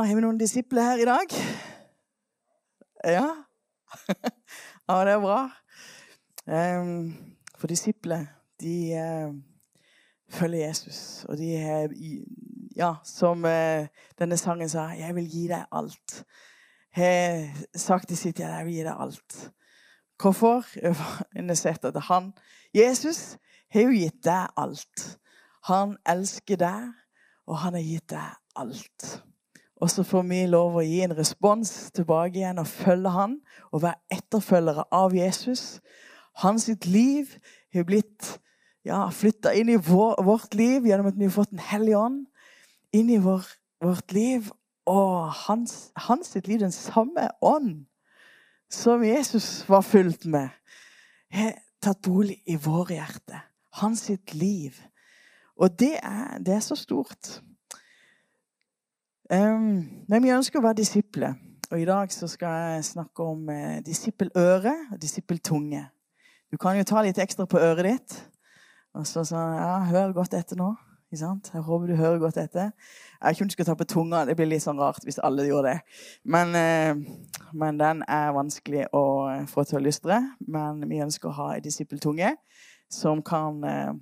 Ja, har vi noen disipler her i dag? Ja? ja, det er bra. Ehm, for disipler, de eh, følger Jesus. Og de er, ja, som eh, denne sangen sa, 'Jeg vil gi deg alt'. Har sagt i sitt hjerte 'Jeg vil gi deg alt'. Hvorfor? En har sett at han, Jesus, har jo gitt deg alt. Han elsker deg, og han har gitt deg alt. Og så får vi lov å gi en respons tilbake igjen og følge han, og være etterfølgere av Jesus. Hans liv har blitt ja, flytta inn i vår, vårt liv gjennom at vi har fått Den hellige ånd inn i vår, vårt liv. Og hans, hans liv, den samme ånd som Jesus var fylt med, har tatt bolig i våre hjerter. Hans sitt liv. Og det er, det er så stort. Men vi ønsker å være disipler. Og i dag så skal jeg snakke om eh, disippeløre og disippeltunge. Du kan jo ta litt ekstra på øret ditt. Og så sånn Ja, hør godt etter nå. Ikke sant? Jeg håper du hører godt etter. Jeg vet ikke om du skal ta på tunga. Det blir litt sånn rart hvis alle gjorde det. Men, eh, men den er vanskelig å få til å lystre. Men vi ønsker å ha ei disippeltunge som kan eh,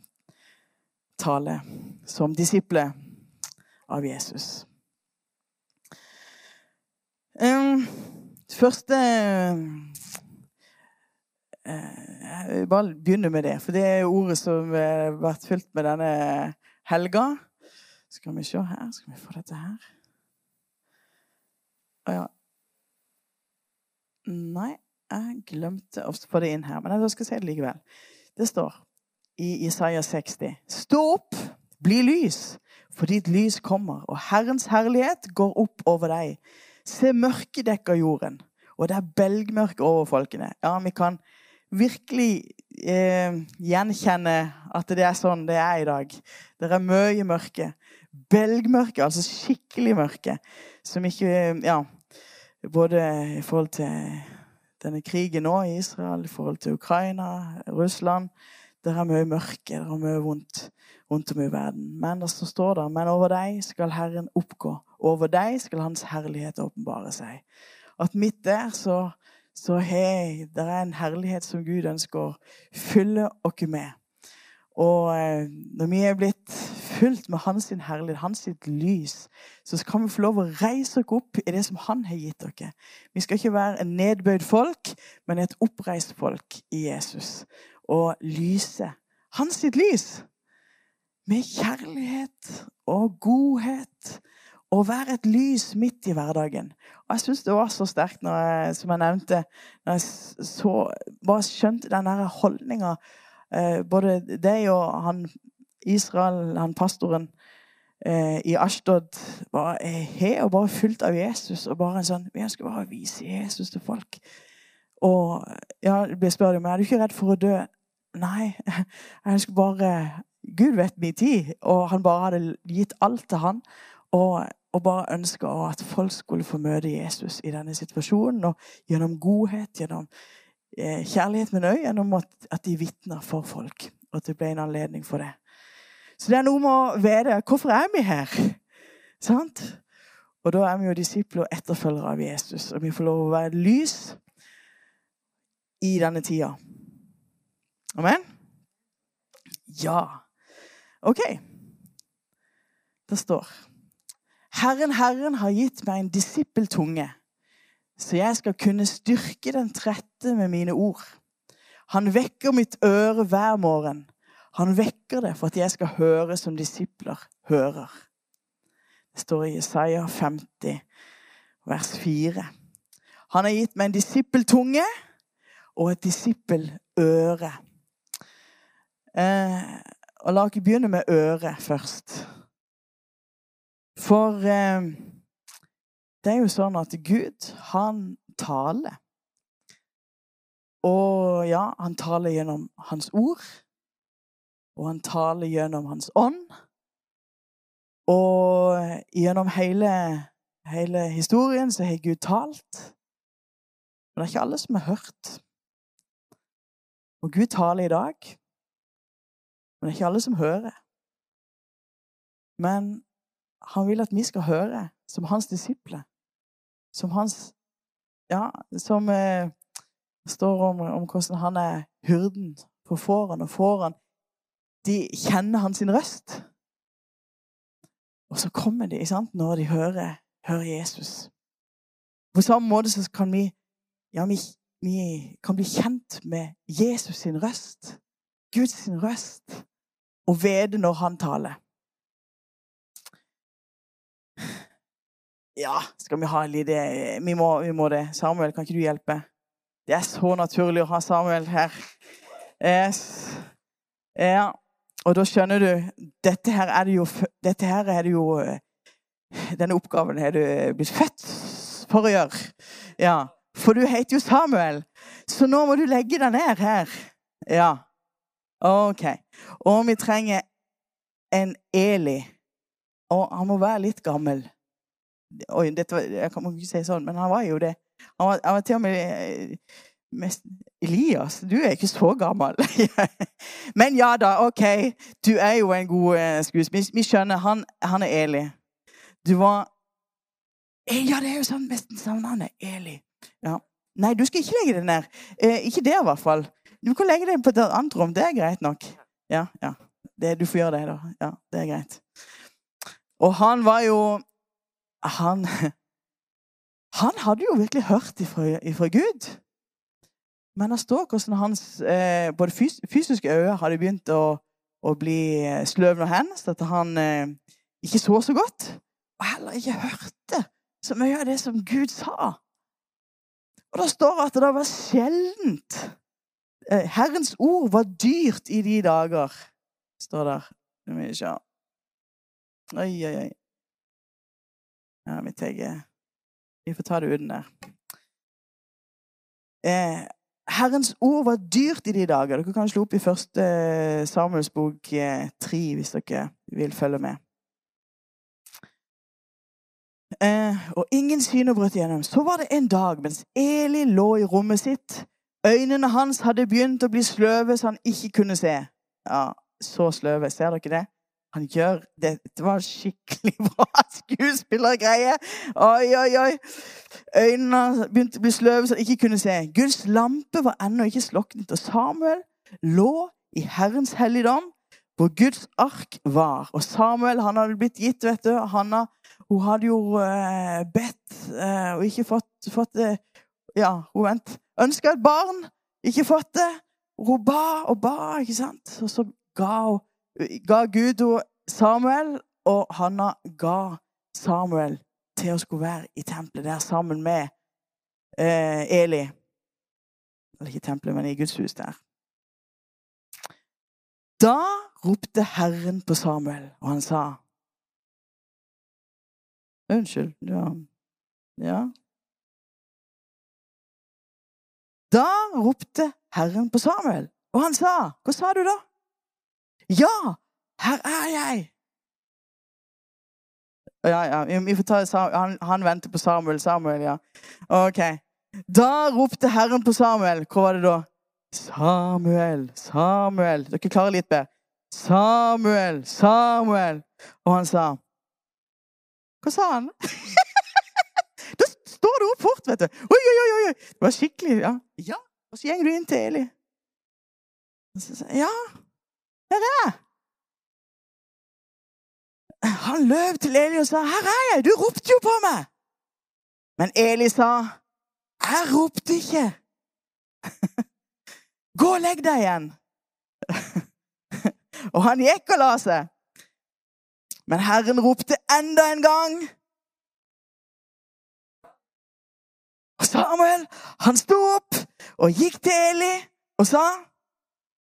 tale som disipler av Jesus. Um, første uh, Jeg vil bare begynne med det, for det er ordet som har vært fylt med denne helga. Skal vi se her Skal vi få dette her? Å ja. Nei, jeg glemte å få det inn her, men jeg skal si det likevel. Det står i Isaiah 60.: Stå opp, bli lys, for ditt lys kommer, og Herrens herlighet går opp over deg. Se mørket dekker jorden, og det er belgmørke over folkene. Ja, vi kan virkelig eh, gjenkjenne at det er sånn det er i dag. Det er mye mørke. Belgmørke, altså skikkelig mørke, som ikke Ja, både i forhold til denne krigen nå i Israel, i forhold til Ukraina, Russland. Det er mye mørke, det er mye vondt rundt om i verden. Men det står der, men over deg skal Herren oppgå. Over deg skal Hans herlighet åpenbare seg. At midt der så, så hei, det er en herlighet som Gud ønsker å fylle oss med. Og eh, når vi er blitt fylt med Hans herlighet, Hans lys, så kan vi få lov å reise oss opp i det som Han har gitt dere. Vi skal ikke være en nedbøyd folk, men et oppreist folk i Jesus. Og lyse Hans lys med kjærlighet og godhet. Å være et lys midt i hverdagen. Og jeg syns det var så sterkt, når jeg, som jeg nevnte, når jeg så, bare skjønte den holdninga eh, Både deg og han Israel, han pastoren eh, i Ashtod, var he og bare fullt av Jesus. Og bare en sånn Vi ønsker bare å vise Jesus til folk. Og ja, blir spurt om er du ikke redd for å dø. Nei, jeg ønsker bare Gud vet min tid, og han bare hadde gitt alt til han. Og, og bare ønska at folk skulle få møte Jesus i denne situasjonen. Og gjennom godhet, gjennom eh, kjærlighet, men òg gjennom at, at de vitna for folk. Og at det ble en anledning for det. Så det er noe med å vite hvorfor er vi her. Sant? Og da er vi jo disipler og etterfølgere av Jesus. Og vi får lov å være lys i denne tida. Amen? Ja. OK. Det står Herren, Herren har gitt meg en disippeltunge, så jeg skal kunne styrke den trette med mine ord. Han vekker mitt øre hver morgen. Han vekker det for at jeg skal høre som disipler hører. Det står i Jesaja 50, vers 4. Han har gitt meg en disippeltunge og et disippeløre. Eh, og la oss begynne med øret først. For eh, det er jo sånn at Gud, han taler. Og ja, han taler gjennom hans ord. Og han taler gjennom hans ånd. Og gjennom hele, hele historien så har Gud talt. Men det er ikke alle som har hørt. Og Gud taler i dag. Men det er ikke alle som hører. Men han vil at vi skal høre som hans disipler. Som hans Ja, som eh, står om, om hvordan han er hyrden for fårene, og fårene de kjenner hans røst. Og så kommer de sant, når de hører, hører Jesus. På samme måte så kan vi, ja, vi, vi kan bli kjent med Jesus sin røst, Guds sin røst, og vite når han taler. Ja, skal vi ha en liten vi må, vi må det. Samuel, kan ikke du hjelpe? Det er så naturlig å ha Samuel her. Yes. Ja, og da skjønner du Dette her er det jo, her er det jo Denne oppgaven er du blitt født for å gjøre. Ja, For du heter jo Samuel, så nå må du legge deg ned her. Ja. OK. Og vi trenger en Eli. Og han må være litt gammel. Oi, dette, jeg kan ikke si sånn, men han var jo det. Han var, han var til og med eh, mest, Elias, du er ikke så gammel. men ja da, OK. Du er jo en god uh, skuespiller. Vi skjønner. Han, han, er Eli. Du var eh, Ja, det er jo sånn nesten savnende. Eli. Ja. Nei, du skal ikke legge det ned. Eh, ikke det, i hvert fall. Du kan legge det på et annet rom. Det er greit nok. Ja, ja. Det, du får gjøre det, da. Ja, det er greit. Og han var jo han, han hadde jo virkelig hørt ifra, Gud. Men det står hvordan hans eh, både fys fysiske øyne hadde begynt å, å bli eh, sløvne og hens, at han eh, ikke så så godt. Og heller ikke hørte så mye av det som Gud sa. Og det står at det var sjeldent. Eh, Herrens ord var dyrt i de dager, står der. Oi, oi, oi. Ja, vi, tenker, vi får ta det uten der. Eh, Herrens ord var dyrt i de dager. Dere kan slå opp i første eh, Samuels bok 3 eh, hvis dere vil følge med. Eh, og ingen syner brøt igjennom. Så var det en dag mens Eli lå i rommet sitt. Øynene hans hadde begynt å bli sløve så han ikke kunne se. Ja, så sløve. Ser dere det? Han gjør det. Det var skikkelig bra skuespillergreie. Oi, oi, oi. Øynene begynte å bli sløve så han ikke kunne se. Guds lampe var ennå ikke sluknet, og Samuel lå i Herrens helligdom, hvor Guds ark var. Og Samuel han hadde blitt gitt, vet du. Hanna hun hadde jo uh, bedt uh, og ikke fått, fått det. Ja, hun vent. ønska et barn, ikke fått det. Hun ba og ba, ikke sant? Og så ga hun ga Gud Samuel, og Hanna ga Samuel til å skulle være i tempelet der sammen med eh, Eli. Eller ikke tempelet, men i Guds hus der. Da ropte Herren på Samuel, og han sa Unnskyld. Ja. ja. Da ropte Herren på Samuel, og han sa Hva sa du da? Ja, her er jeg! Ja, ja, vi får ta han, han venter på Samuel. Samuel, ja. Ok. Da ropte Herren på Samuel. Hvor var det da? Samuel, Samuel. Dere klarer litt bedre. Samuel, Samuel. Og han sa Hva sa han? da står det opp fort, vet du. Oi, oi, oi, oi. Det var skikkelig. Ja. ja. Og så går du inn til Eli. Ja, her er jeg! Han løp til Eli og sa, 'Her er jeg! Du ropte jo på meg!' Men Eli sa, 'Jeg ropte ikke.' 'Gå og legg deg igjen.' og han gikk og la seg. Men Herren ropte enda en gang. Og Samuel, han sto opp og gikk til Eli og sa,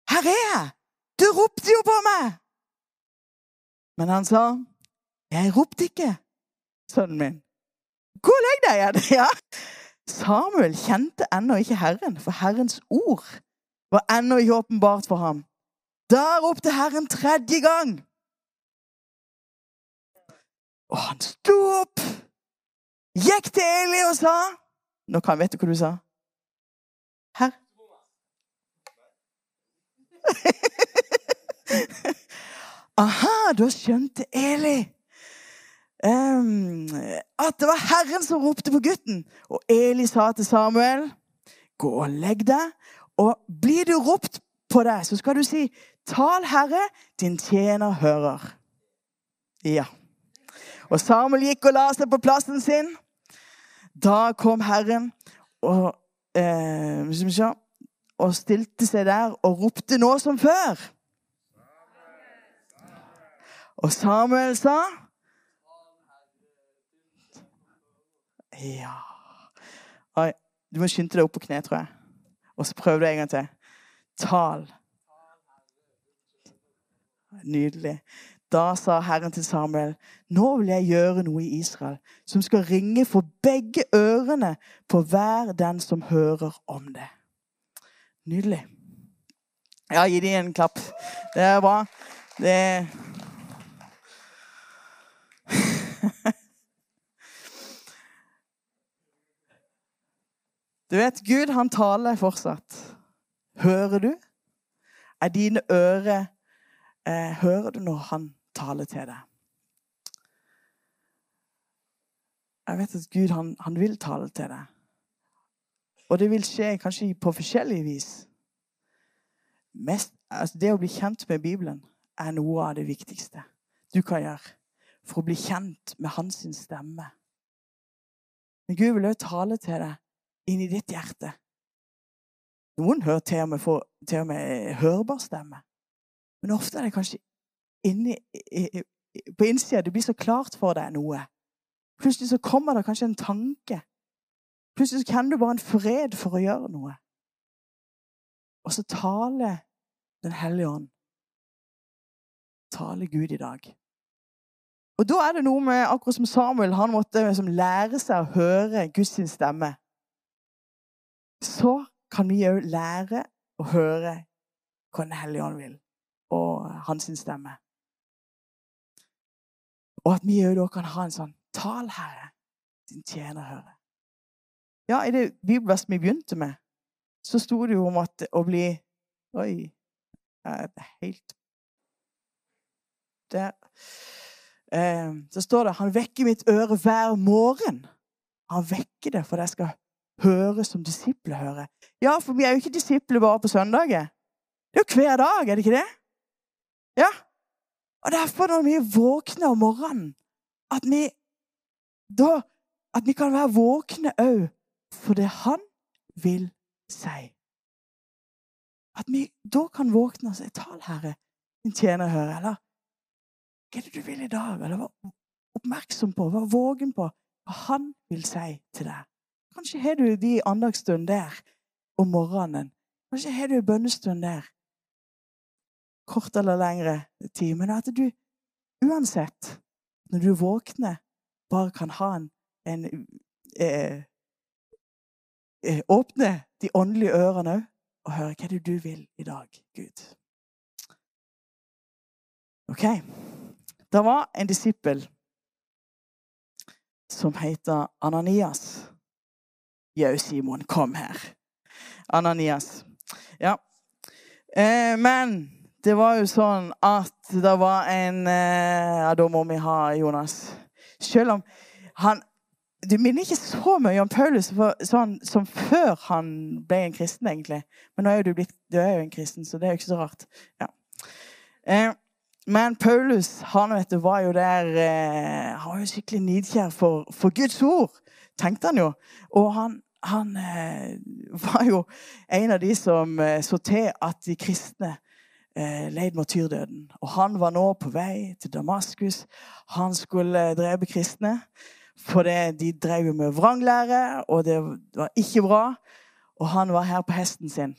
'Her er jeg!' Du ropte jo på meg! Men han sa, 'Jeg ropte ikke, sønnen min.' Gå og legg deg igjen! Ja. Samuel kjente ennå ikke Herren, for Herrens ord var ennå ikke åpenbart for ham. Da ropte Herren tredje gang. Og han sto opp, gikk til Eli og sa Nå kan vet du hva du sa. Herr. Aha, da skjønte Eli. Um, at det var Herren som ropte på gutten. Og Eli sa til Samuel, gå og legg deg, og blir du ropt på deg, så skal du si, tal Herre, din tjener hører. Ja. Og Samuel gikk og la seg på plassen sin. Da kom Herren og, eh, og stilte seg der og ropte nå som før. Og Samuel sa Ja Oi, Du må skynde deg opp på kne, tror jeg. Og så prøv det en gang til. Tal. Nydelig. Da sa Herren til Samuel, nå vil jeg gjøre noe i Israel som skal ringe for begge ørene på hver den som hører om det. Nydelig. Ja, gi dem en klapp. Det er bra. Det Du vet, Gud han taler fortsatt. Hører du? Er dine ører eh, Hører du når han taler til deg? Jeg vet at Gud han, han vil tale til deg. Og det vil skje kanskje på forskjellig vis. Mest, altså det å bli kjent med Bibelen er noe av det viktigste du kan gjøre for å bli kjent med hans stemme. Men Gud vil også tale til deg inn i ditt hjerte. Noen hører til og med, for, til og med hørbar stemme. Men ofte er det kanskje inni, på innsida det blir så klart for deg noe. Plutselig så kommer det kanskje en tanke. Plutselig så kjenner du bare en fred for å gjøre noe. Og så taler Den hellige ånd. Taler Gud i dag. Og da er det noe med, akkurat som Samuel, han måtte liksom lære seg å høre Guds stemme så kan vi òg lære å høre hva Den hellige ånd vil, og hans stemme. Og at vi òg da kan ha en sånn Tal, Herre, din tjener hører. Ja, i det bibelverset vi begynte med, så sto det jo om at å bli Oi. Det er helt Der. Eh, så står det Han vekker mitt øre hver morgen. Han vekker det for at jeg skal høre som disipler hører. Ja, for vi er jo ikke disipler bare på søndager. Det er jo hver dag, er det ikke det? Ja. Og derfor, når vi våkner om morgenen, at vi da At vi kan være våkne òg for det han vil si. At vi da kan våkne og si 'Tal, Herre, din tjener hører', eller 'Hva er det du vil i dag?' Eller vær oppmerksom på, vær vågen på hva han vil si til deg. Kanskje har du de andagsstund der om morgenen. Kanskje har du bønnestund der. Kort eller lengre tid. Men at du uansett, når du våkner, bare kan ha en, en eh, eh, Åpne de åndelige ørene og høre hva det er du vil i dag, Gud. OK. Det var en disippel som heter Ananias. Jau, Simon, kom her. Ananias. Ja. Eh, men det var jo sånn at det var en eh, Ja, da må vi ha Jonas. Selv om han Du minner ikke så mye om Paulus for, sånn, som før han ble en kristen, egentlig. Men nå er jo du blitt Du er jo en kristen, så det er jo ikke så rart. Ja. Eh, men Paulus han vet du, var jo der eh, Han var jo skikkelig nidkjær for, for Guds ord tenkte han jo. Og han, han eh, var jo en av de som eh, så til at de kristne leid martyrdøden. Og han var nå på vei til Damaskus. Han skulle drepe kristne. For det, de drev jo med vranglære, og det var ikke bra. Og han var her på hesten sin.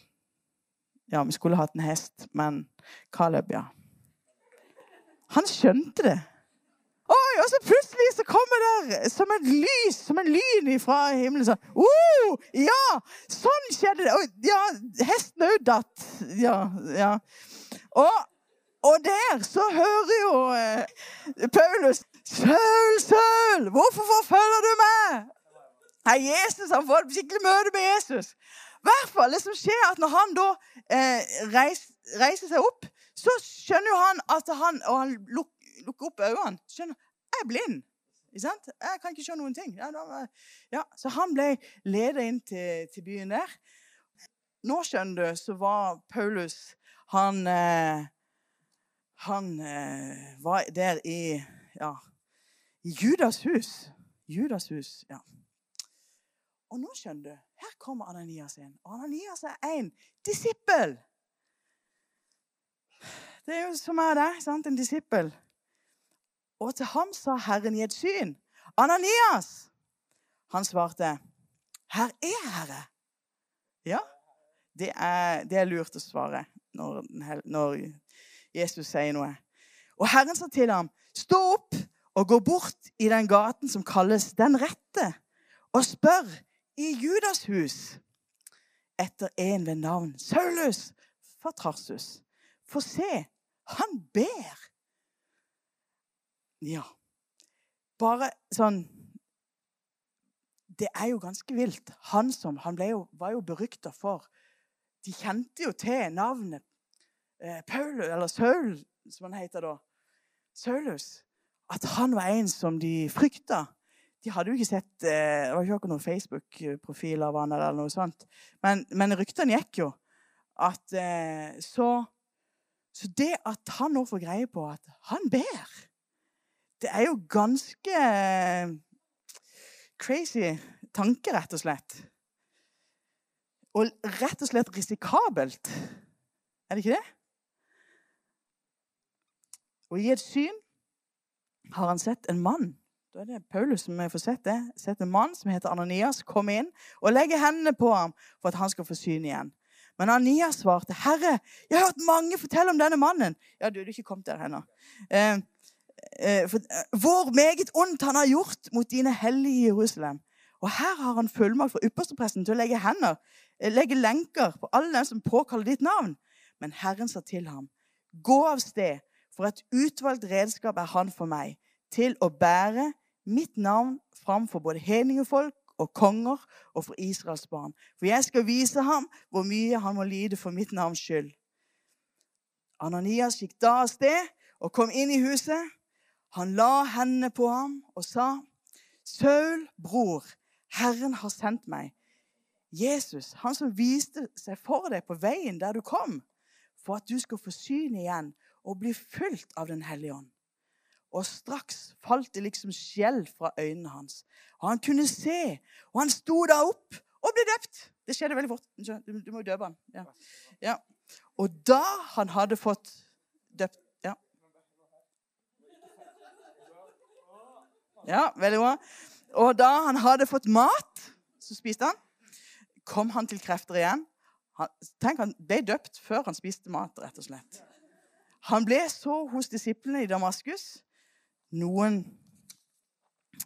Ja, vi skulle hatt en hest, men Caleb, ja. Han skjønte det. Oi, og så plutselig så kommer det som et lys, som en lyn fra himmelen. Sånn. Uh, ja! Sånn skjedde det. Og, ja, hesten òg datt. Ja, ja. Og, og, der så hører jo eh, Paulus Saul, Saul, hvorfor forfølger du meg? Nei, Jesus han får et skikkelig møte med Jesus. I hvert fall, Det som skjer at Når han da eh, reiser, reiser seg opp, så skjønner jo han at han Og han lukker lukker opp øynene. Skjønner Jeg er blind. Ikke sant? Jeg kan ikke se noen ting. Ja, da, ja. Så han ble ledet inn til, til, byen der. Nå, skjønner du, så var Paulus Han, eh, han eh, var der i ja, i Judas hus. Judas hus, ja. Og nå skjønner du, her kommer Ananias inn. Og Ananias er en disippel. Det er jo som er det, sant? en disippel. Og til ham sa Herren i et syn, 'Ananias!' Han svarte, 'Her er Herre'. Ja, det er, det er lurt å svare når, når, Jesus sier noe. Og Herren sa til ham, 'Stå opp og gå bort i den gaten som kalles Den rette, og spør i Judas hus etter en ved navn Saulus fra Tarsus. For se, han ber. Ja. Bare sånn Det er jo ganske vilt. Han som Han jo, var jo berykta for De kjente jo til navnet eh, Paul, eller Saul, som han heter da. Saulus. At han var en som de frykta. De hadde jo ikke sett eh, Det var ikke noen Facebook-profil av han eller noe sånt. Men, men ryktene gikk jo. At eh, så Så det at han nå får greie på at han ber det er jo ganske eh, crazy tanke, rett og slett. Og rett og slett risikabelt. Er det ikke det? Og i et syn har han sett en mann. Da er det Paulus som får sett det. Sett en mann som heter Ananias, komme inn og legge hendene på ham for at han skal få syn igjen. Men Ania svarte, 'Herre, jeg har hørt mange fortelle om denne mannen.' Ja, du, du er ikke kommet der ennå. Eh, Eh, eh, hvor meget ondt han har gjort mot dine hellige Jerusalem. Og her har han fullmakt for ypperstepresten til å legge hender, eh, legge lenker på alle dem som påkaller ditt navn. Men Herren sa til ham, gå av sted, for et utvalgt redskap er han for meg, til å bære mitt navn fram for både hedningefolk og konger og for Israels barn. For jeg skal vise ham hvor mye han må lide for mitt navns skyld. Ananias gikk da av sted og kom inn i huset. Han la hendene på ham og sa, 'Saul, bror, Herren har sendt meg.' Jesus, han som viste seg for deg på veien der du kom, for at du skal få syn igjen og bli fylt av Den hellige ånd. Og straks falt det liksom skjell fra øynene hans. Og han kunne se, og han sto da opp og ble døpt. Det skjedde veldig fort. Du, du må jo døpe han. Ja. Ja. Og da han hadde fått døpt Ja, veldig bra. Og da han hadde fått mat, så spiste han. Kom han til krefter igjen. Han, tenk, han ble døpt før han spiste mat, rett og slett. Han ble så hos disiplene i Damaskus noen,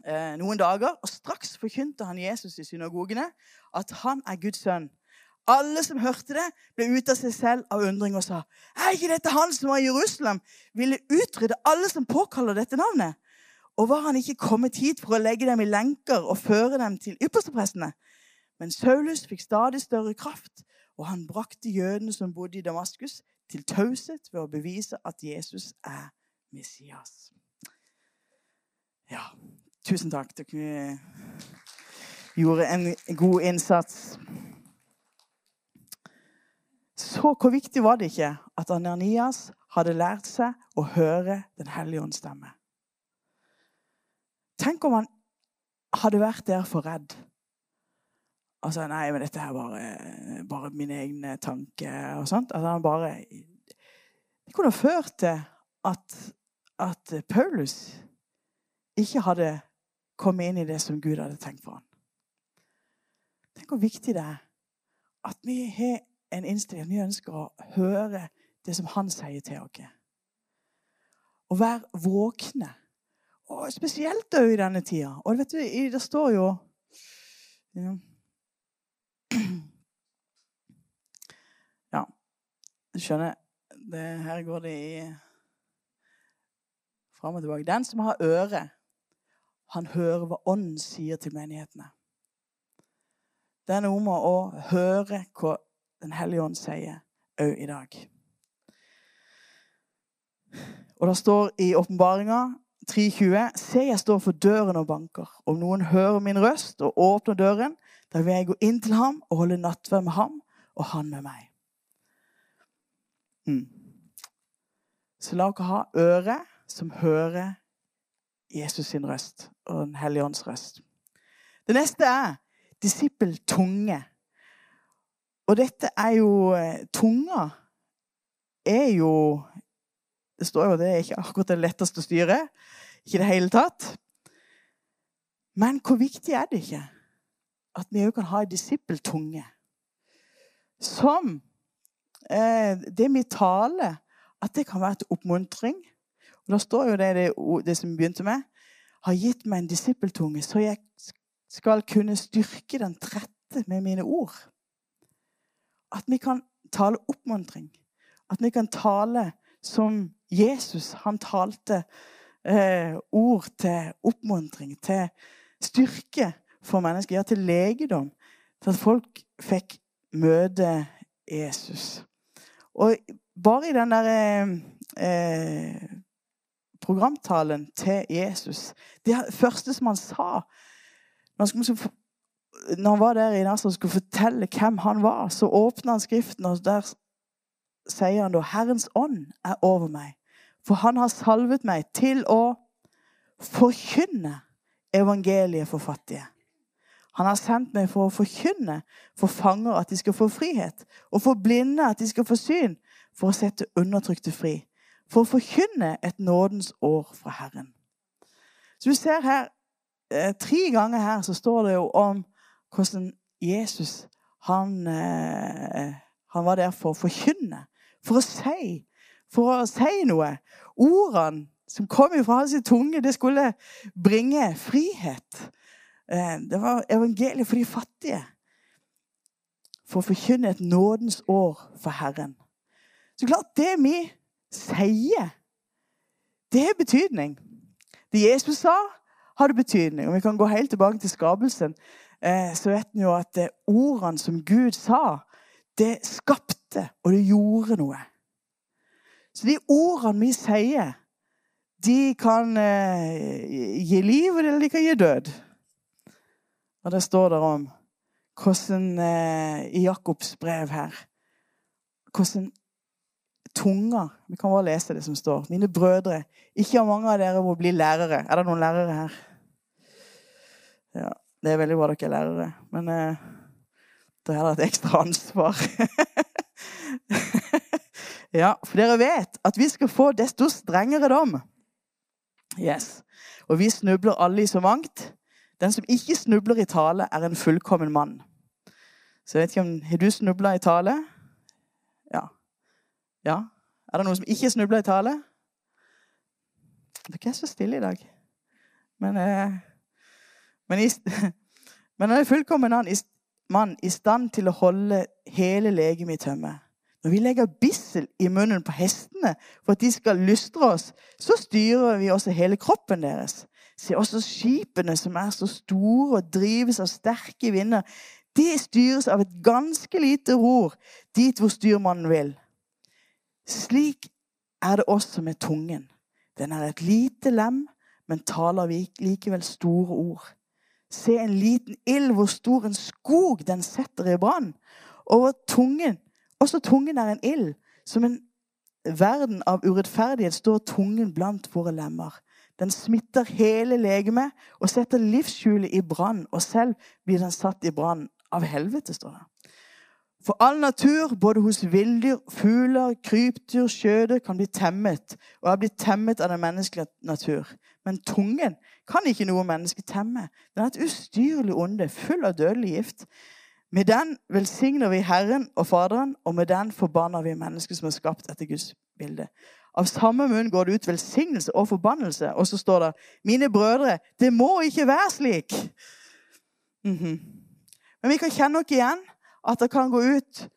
eh, noen dager, og straks forkynte han Jesus i synagogene at han er Guds sønn. Alle som hørte det, ble ute av seg selv av undring og sa Er ikke dette han som var i Jerusalem, ville utrydde alle som påkaller dette navnet? Og var han ikke kommet hit for å legge dem i lenker og føre dem til yppersteprestene? Men Saulus fikk stadig større kraft, og han brakte jødene som bodde i Damaskus, til taushet ved å bevise at Jesus er Messias. Ja, tusen takk. Dere gjorde en god innsats. Så hvor viktig var det ikke at Ananias hadde lært seg å høre Den hellige ånds stemme? Tenk om han hadde vært der for redd. Altså, nei, men dette er bare, bare mine egne tanker og sånt. At han bare Det kunne ført til at, at Paulus ikke hadde kommet inn i det som Gud hadde tenkt for ham. Tenk hvor viktig det er at vi har en innstilling. Vi ønsker å høre det som han sier til oss. Å være våkne og spesielt òg i denne tida. Og vet du, det står jo Ja, du skjønner det, Her går det i fram og tilbake. Den som har øre, han hører hva Ånden sier til menighetene. Det er noe med å høre hva Den hellige ånd sier òg i dag. Og det står i åpenbaringa 3,20.: Se, jeg står for døren og banker. Om noen hører min røst og åpner døren, da vil jeg gå inn til ham og holde nattverd med ham og han med meg. Mm. Så la dere ha øre som hører Jesus sin røst og Den hellige ånds røst. Det neste er disippeltunge. Og dette er jo eh, Tunga er jo Det står jo det er ikke akkurat det letteste å styre. Ikke i det hele tatt. Men hvor viktig er det ikke at vi òg kan ha en disippeltunge? Som eh, det vi taler, at det kan være til oppmuntring. Da står jo det, det, det som begynte med. Har gitt meg en disippeltunge, så jeg skal kunne styrke den trette med mine ord. At vi kan tale oppmuntring. At vi kan tale som Jesus. Han talte eh, ord til oppmuntring, til styrke for mennesker. Ja, til legedom. For at folk fikk møte Jesus. Og bare i den der eh, programtalen til Jesus Det første som han sa når han, var der i Nassau og skulle fortelle hvem han var, så åpna han Skriften, og der sier han da Herrens ånd er over meg. For han har salvet meg til å forkynne evangeliet for fattige. Han har sendt meg for å forkynne for fanger at de skal få frihet, og for blinde at de skal få syn, for å sette undertrykte fri, for å forkynne et nådens år fra Herren. Så vi ser her, eh, Tre ganger her så står det jo om hvordan Jesus han, eh, han var der for å forkynne, for å si, for å si noe. Ordene som kom fra hans tunge, det skulle bringe frihet. Eh, det var evangeliet for de fattige. For å forkynne et nådens år for Herren. Så klart, det vi sier, det har betydning. Det Jesus sa, hadde betydning. Og vi kan gå helt tilbake til skapelsen. Eh, så vet vi jo at eh, ordene som Gud sa, det skapte, og det gjorde noe. Så de ordene vi sier, de kan gi liv, eller de kan gi død. Og det står der om hvordan eh, i Jakobs brev her Hvordan tunga Vi kan bare lese det som står. Mine brødre. Ikke mange av dere må bli lærere. Er det noen lærere her? Ja, Det er veldig bra dere er lærere, men eh, da er det et ekstra ansvar. ja, for dere vet at vi skal få desto strengere dom. Yes. Og vi snubler alle i så mangt. Den som ikke snubler i tale, er en fullkommen mann. Så jeg vet ikke om Har du snubla i tale? Ja. Er det noen som ikke snubler i tale? Dere er så stille i dag. Men, eh, men, men han er fullkommen mann i stand til å holde hele legemet i tømme. Når vi legger bissel i munnen på hestene for at de skal lystre oss, så styrer vi også hele kroppen deres. Se også skipene som er så store og drives av sterke vinder. De styres av et ganske lite ror dit hvor styrmannen vil. Slik er det også med tungen. Den er et lite lem, men taler likevel store ord. Se en liten ild, hvor stor en skog den setter i brann. Over tungen, også tungen er en ild. Som en verden av urettferdighet står tungen blant våre lemmer. Den smitter hele legemet og setter livshjulet i brann. Og selv blir den satt i brann av helvete, står det. For all natur, både hos villdyr, fugler, krypdyr, sjødyr, kan bli temmet og er blitt temmet av den menneskelige natur. Men tungen kan ikke noe menneske temme. Den er et ustyrlig onde, full av dødelig gift. Med den velsigner vi Herren og Faderen, og med den forbanner vi mennesker som er skapt etter Guds bilde. Av samme munn går det ut velsignelse og forbannelse. Og så står det Mine brødre, det må ikke være slik. Mm -hmm. Men vi kan kjenne oss igjen at det kan gå ut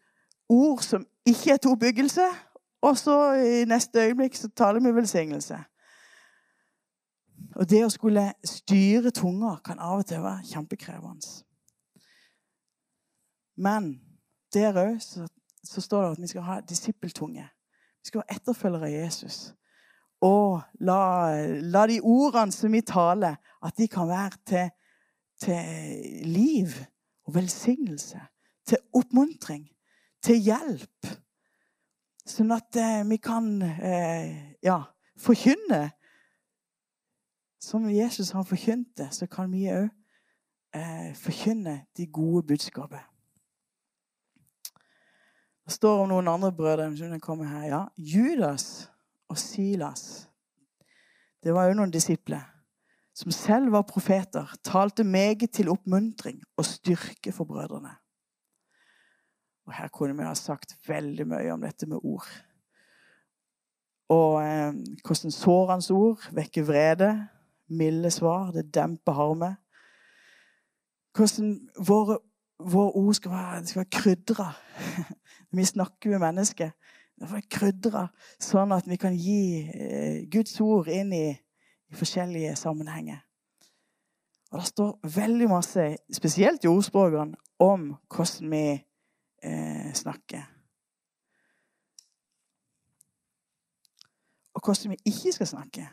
ord som ikke er til oppbyggelse, og så i neste øyeblikk så taler vi velsignelse. Og det å skulle styre tunga kan av og til være kjempekrevende. Men der òg så, så, står det at vi skal ha disippeltunge. Vi skal være etterfølgere av Jesus. Og la, la de ordene som vi taler, at de kan være til, til liv og velsignelse. Til oppmuntring. Til hjelp. Sånn at eh, vi kan eh, ja, forkynne som Jesus har forkynt det, så kan vi òg eh, forkynne de gode budskapet. Det står om noen andre brødre som kommer her. Ja, Judas og Silas. Det var jo noen disipler som selv var profeter, talte meget til oppmuntring og styrke for brødrene. Og Her kunne vi ha sagt veldig mye om dette med ord. Og eh, hvordan sårende ord vekker vrede, milde svar, det demper harme. Hvordan våre, våre ord skal være, skal være krydra. vi snakker med mennesker. Det skal være krydra, sånn at vi kan gi eh, Guds ord inn i, i forskjellige sammenhenger. Og Det står veldig masse, spesielt i ordspråkene, om hvordan vi eh, snakke. Og hvordan vi ikke skal snakke.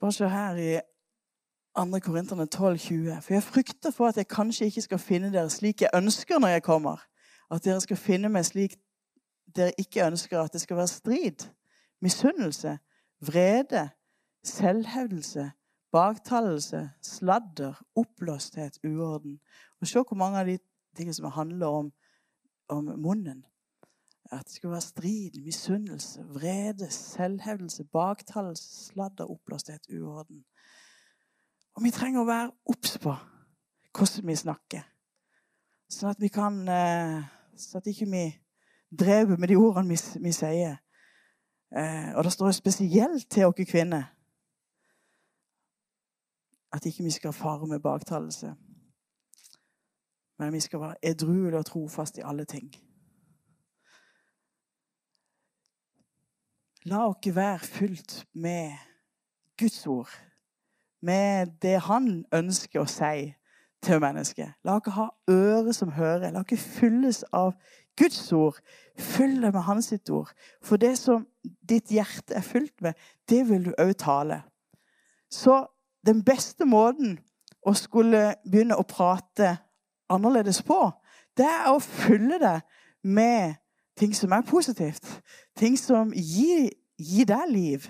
Bare se her i 2. Korinterne 12,20. For jeg frykter for at jeg kanskje ikke skal finne dere slik jeg ønsker når jeg kommer. At dere skal finne meg slik dere ikke ønsker at det skal være strid, misunnelse, vrede, selvhevdelse, baktalelse, sladder, oppblåsthet, uorden. Og se hvor mange av de tingene som handler om, om munnen. At det skal være strid, misunnelse, vrede, selvhevdelse, baktalelse, sladder, oppblåsthet, uorden. Og vi trenger å være obs på hvordan vi snakker. Sånn at vi kan Sånn at ikke vi dreper med de ordene vi, vi sier. Eh, og det står spesielt til oss kvinner at ikke vi skal fare med baktalelse. Men vi skal være edruelige og trofaste i alle ting. La oss være fylt med Guds ord med det han ønsker å si til mennesket. La dere ha ører som hører. La dere fylles av Guds ord. Fyll det med hans sitt ord. For det som ditt hjerte er fylt med, det vil du òg tale. Så den beste måten å skulle begynne å prate annerledes på, det er å fylle det med ting som er positivt. Ting som gir, gir deg liv.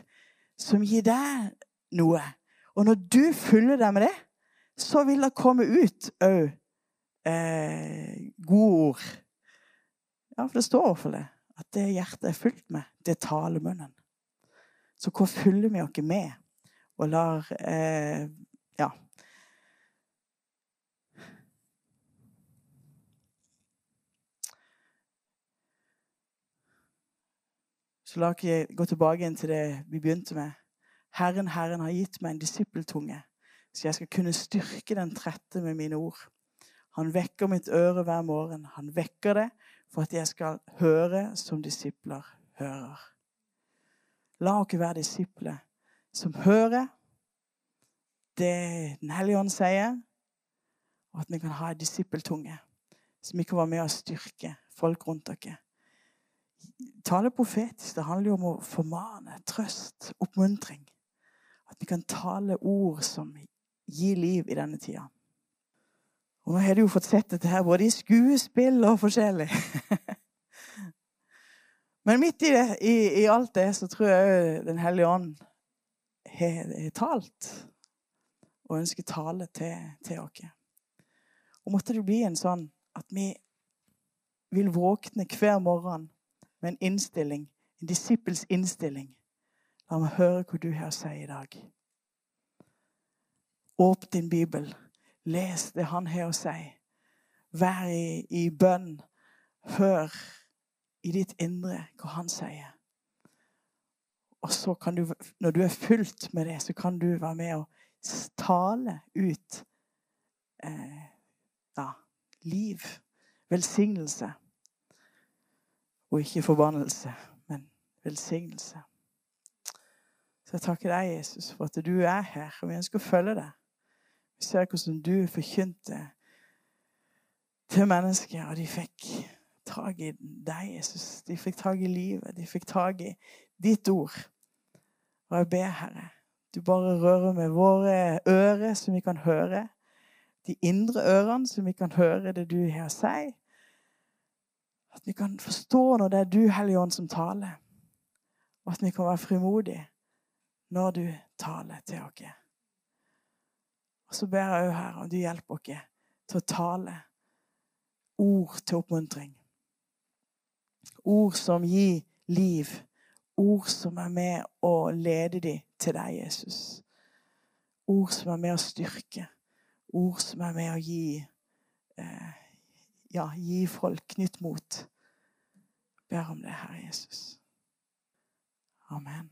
Som gir deg noe. Og når du fyller deg med det, så vil det komme ut òg eh, gode ord. Ja, for det står for det. At det hjertet er fylt med, det taler munnen. Så hvor fyller vi oss med? Og lar eh, Ja. Så la oss gå tilbake inn til det vi begynte med. Herren, Herren har gitt meg en disippeltunge, så jeg skal kunne styrke den trette med mine ord. Han vekker mitt øre hver morgen. Han vekker det for at jeg skal høre som disipler hører. La oss være disipler som hører det Den hellige ånd sier, og at vi kan ha en disippeltunge som kan være med og styrke folk rundt dere. Tale profetisk. Det handler jo om å formane, trøst, oppmuntring. At vi kan tale ord som gir liv i denne tida. Og nå har du jo fått sett dette her både i skuespill og forskjellig. Men midt i, det, i, i, alt det så tror jeg Den hellige ånd har, talt og ønsker tale til, til oss. Og måtte det bli en sånn at vi vil våkne hver morgen med en innstilling, en disippels innstilling La meg høre hva du har å si i dag. Åpne din bibel. Les det han har å si. Vær i, i bønn. Hør i ditt indre hva han sier. Og så kan du, når du er fylt med det, så kan du være med og tale ut eh, ja, liv, velsignelse. Og ikke forbannelse, men velsignelse. Så jeg takker deg, Jesus, for at du er her, og vi ønsker å følge deg. Vi ser hvordan du forkynte til mennesker, og de fikk tak i deg, Jesus. De fikk tak i livet. De fikk tak i ditt ord. Og jeg ber, Herre, du bare rører med våre ører, som vi kan høre. De indre ørene, som vi kan høre det du har å si. At vi kan forstå når det er du, Hellige Ånd, som taler. Og at vi kan være frimodige når du taler til oss. Og så ber jeg òg, Herre, om du hjelper oss til å tale ord til oppmuntring. Ord som gir liv. Ord som er med å lede dem til deg, Jesus. Ord som er med å styrke. Ord som er med å gi eh, ja, gi folk nytt mot. Jeg ber om det, Herre Jesus. Amen.